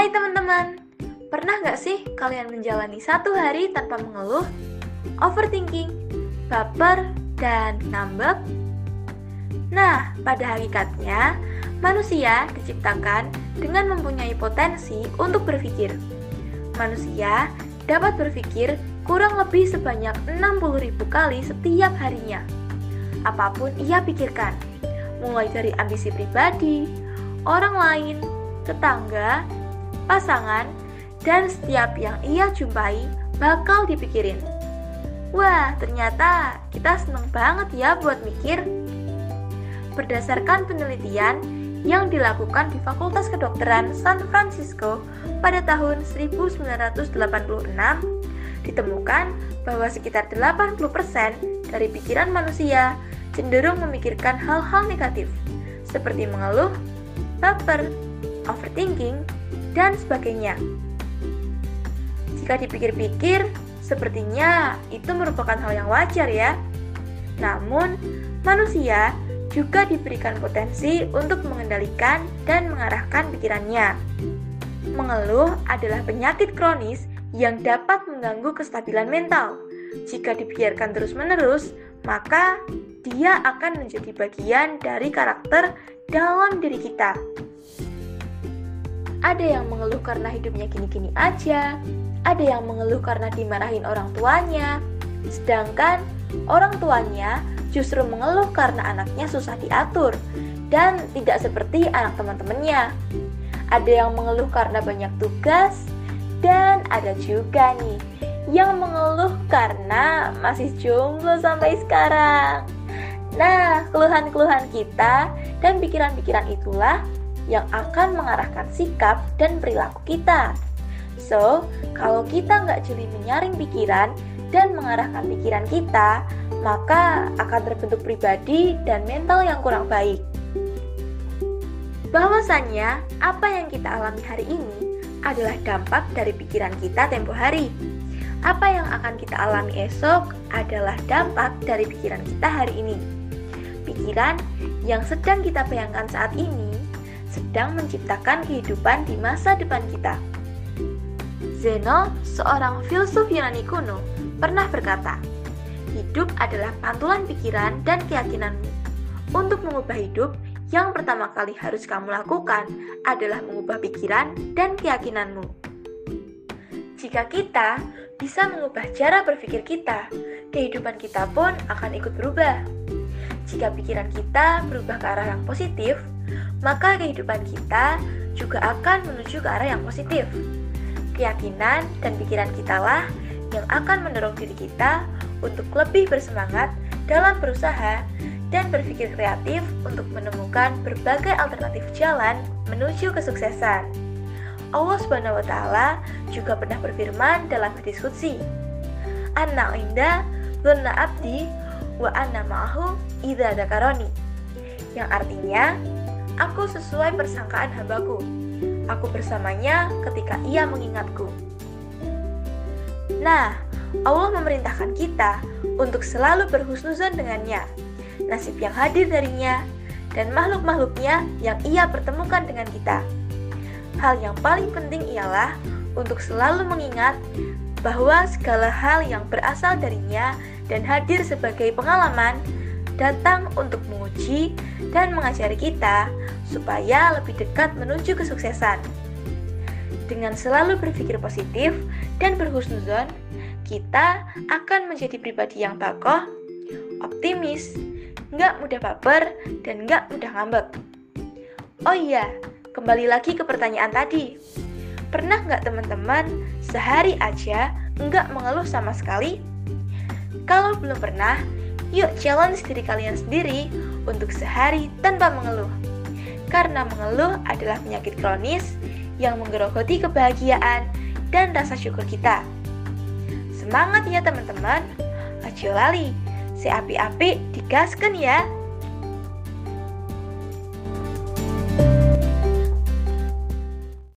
Hai teman-teman, pernah nggak sih kalian menjalani satu hari tanpa mengeluh, overthinking, baper, dan ngambek? Nah, pada hakikatnya, manusia diciptakan dengan mempunyai potensi untuk berpikir. Manusia dapat berpikir kurang lebih sebanyak 60.000 kali setiap harinya. Apa pun ia pikirkan, mulai dari ambisi pribadi, orang lain, tetangga, pasangan, dan setiap yang ia jumpai bakal dipikirin. Wah, ternyata kita seneng banget ya buat mikir. Berdasarkan penelitian yang dilakukan di Fakultas Kedokteran San Francisco pada tahun 1986, ditemukan bahwa sekitar 80% dari pikiran manusia cenderung memikirkan hal-hal negatif, seperti mengeluh, baper, overthinking, dan sebagainya. Jika dipikir-pikir, sepertinya itu merupakan hal yang wajar ya. Namun, manusia juga diberikan potensi untuk mengendalikan dan mengarahkan pikirannya. Mengeluh adalah penyakit kronis yang dapat mengganggu kestabilan mental. Jika dibiarkan terus-menerus, maka dia akan menjadi bagian dari karakter dalam diri kita. Ada yang mengeluh karena hidupnya gini-gini aja, ada yang mengeluh karena dimarahin orang tuanya, sedangkan orang tuanya justru mengeluh karena anaknya susah diatur dan tidak seperti anak teman-temannya. Ada yang mengeluh karena banyak tugas, dan ada juga nih yang mengeluh karena masih jomblo sampai sekarang. Nah, keluhan-keluhan kita dan pikiran-pikiran itulah yang akan mengarahkan sikap dan perilaku kita. So, kalau kita nggak jeli menyaring pikiran dan mengarahkan pikiran kita, maka akan terbentuk pribadi dan mental yang kurang baik. Bahwasannya, apa yang kita alami hari ini adalah dampak dari pikiran kita tempo hari. Apa yang akan kita alami esok adalah dampak dari pikiran kita hari ini. Pikiran yang sedang kita bayangkan saat ini sedang menciptakan kehidupan di masa depan kita. Zeno, seorang filsuf Yunani kuno, pernah berkata, "Hidup adalah pantulan pikiran dan keyakinanmu. Untuk mengubah hidup, yang pertama kali harus kamu lakukan adalah mengubah pikiran dan keyakinanmu." Jika kita bisa mengubah cara berpikir kita, kehidupan kita pun akan ikut berubah. Jika pikiran kita berubah ke arah yang positif, maka kehidupan kita juga akan menuju ke arah yang positif. Keyakinan dan pikiran kita lah yang akan mendorong diri kita untuk lebih bersemangat dalam berusaha dan berpikir kreatif untuk menemukan berbagai alternatif jalan menuju kesuksesan. Allah Subhanahu wa taala juga pernah berfirman dalam hadis qudsi. Anna inda abdi wa anna ma'ahu idza dzakaroni. Yang artinya Aku sesuai persangkaan hambaku. Aku bersamanya ketika ia mengingatku. Nah, Allah memerintahkan kita untuk selalu berhusnuzon dengannya, nasib yang hadir darinya, dan makhluk-makhluknya yang ia pertemukan dengan kita. Hal yang paling penting ialah untuk selalu mengingat bahwa segala hal yang berasal darinya dan hadir sebagai pengalaman datang untuk menguji dan mengajari kita supaya lebih dekat menuju kesuksesan. Dengan selalu berpikir positif dan berhusnuzon, kita akan menjadi pribadi yang bakoh, optimis, nggak mudah baper, dan nggak mudah ngambek. Oh iya, kembali lagi ke pertanyaan tadi. Pernah nggak teman-teman sehari aja nggak mengeluh sama sekali? Kalau belum pernah, Yuk challenge diri kalian sendiri untuk sehari tanpa mengeluh. Karena mengeluh adalah penyakit kronis yang menggerogoti kebahagiaan dan rasa syukur kita. Semangat ya teman-teman. Ayo lali, si api-api digaskan ya.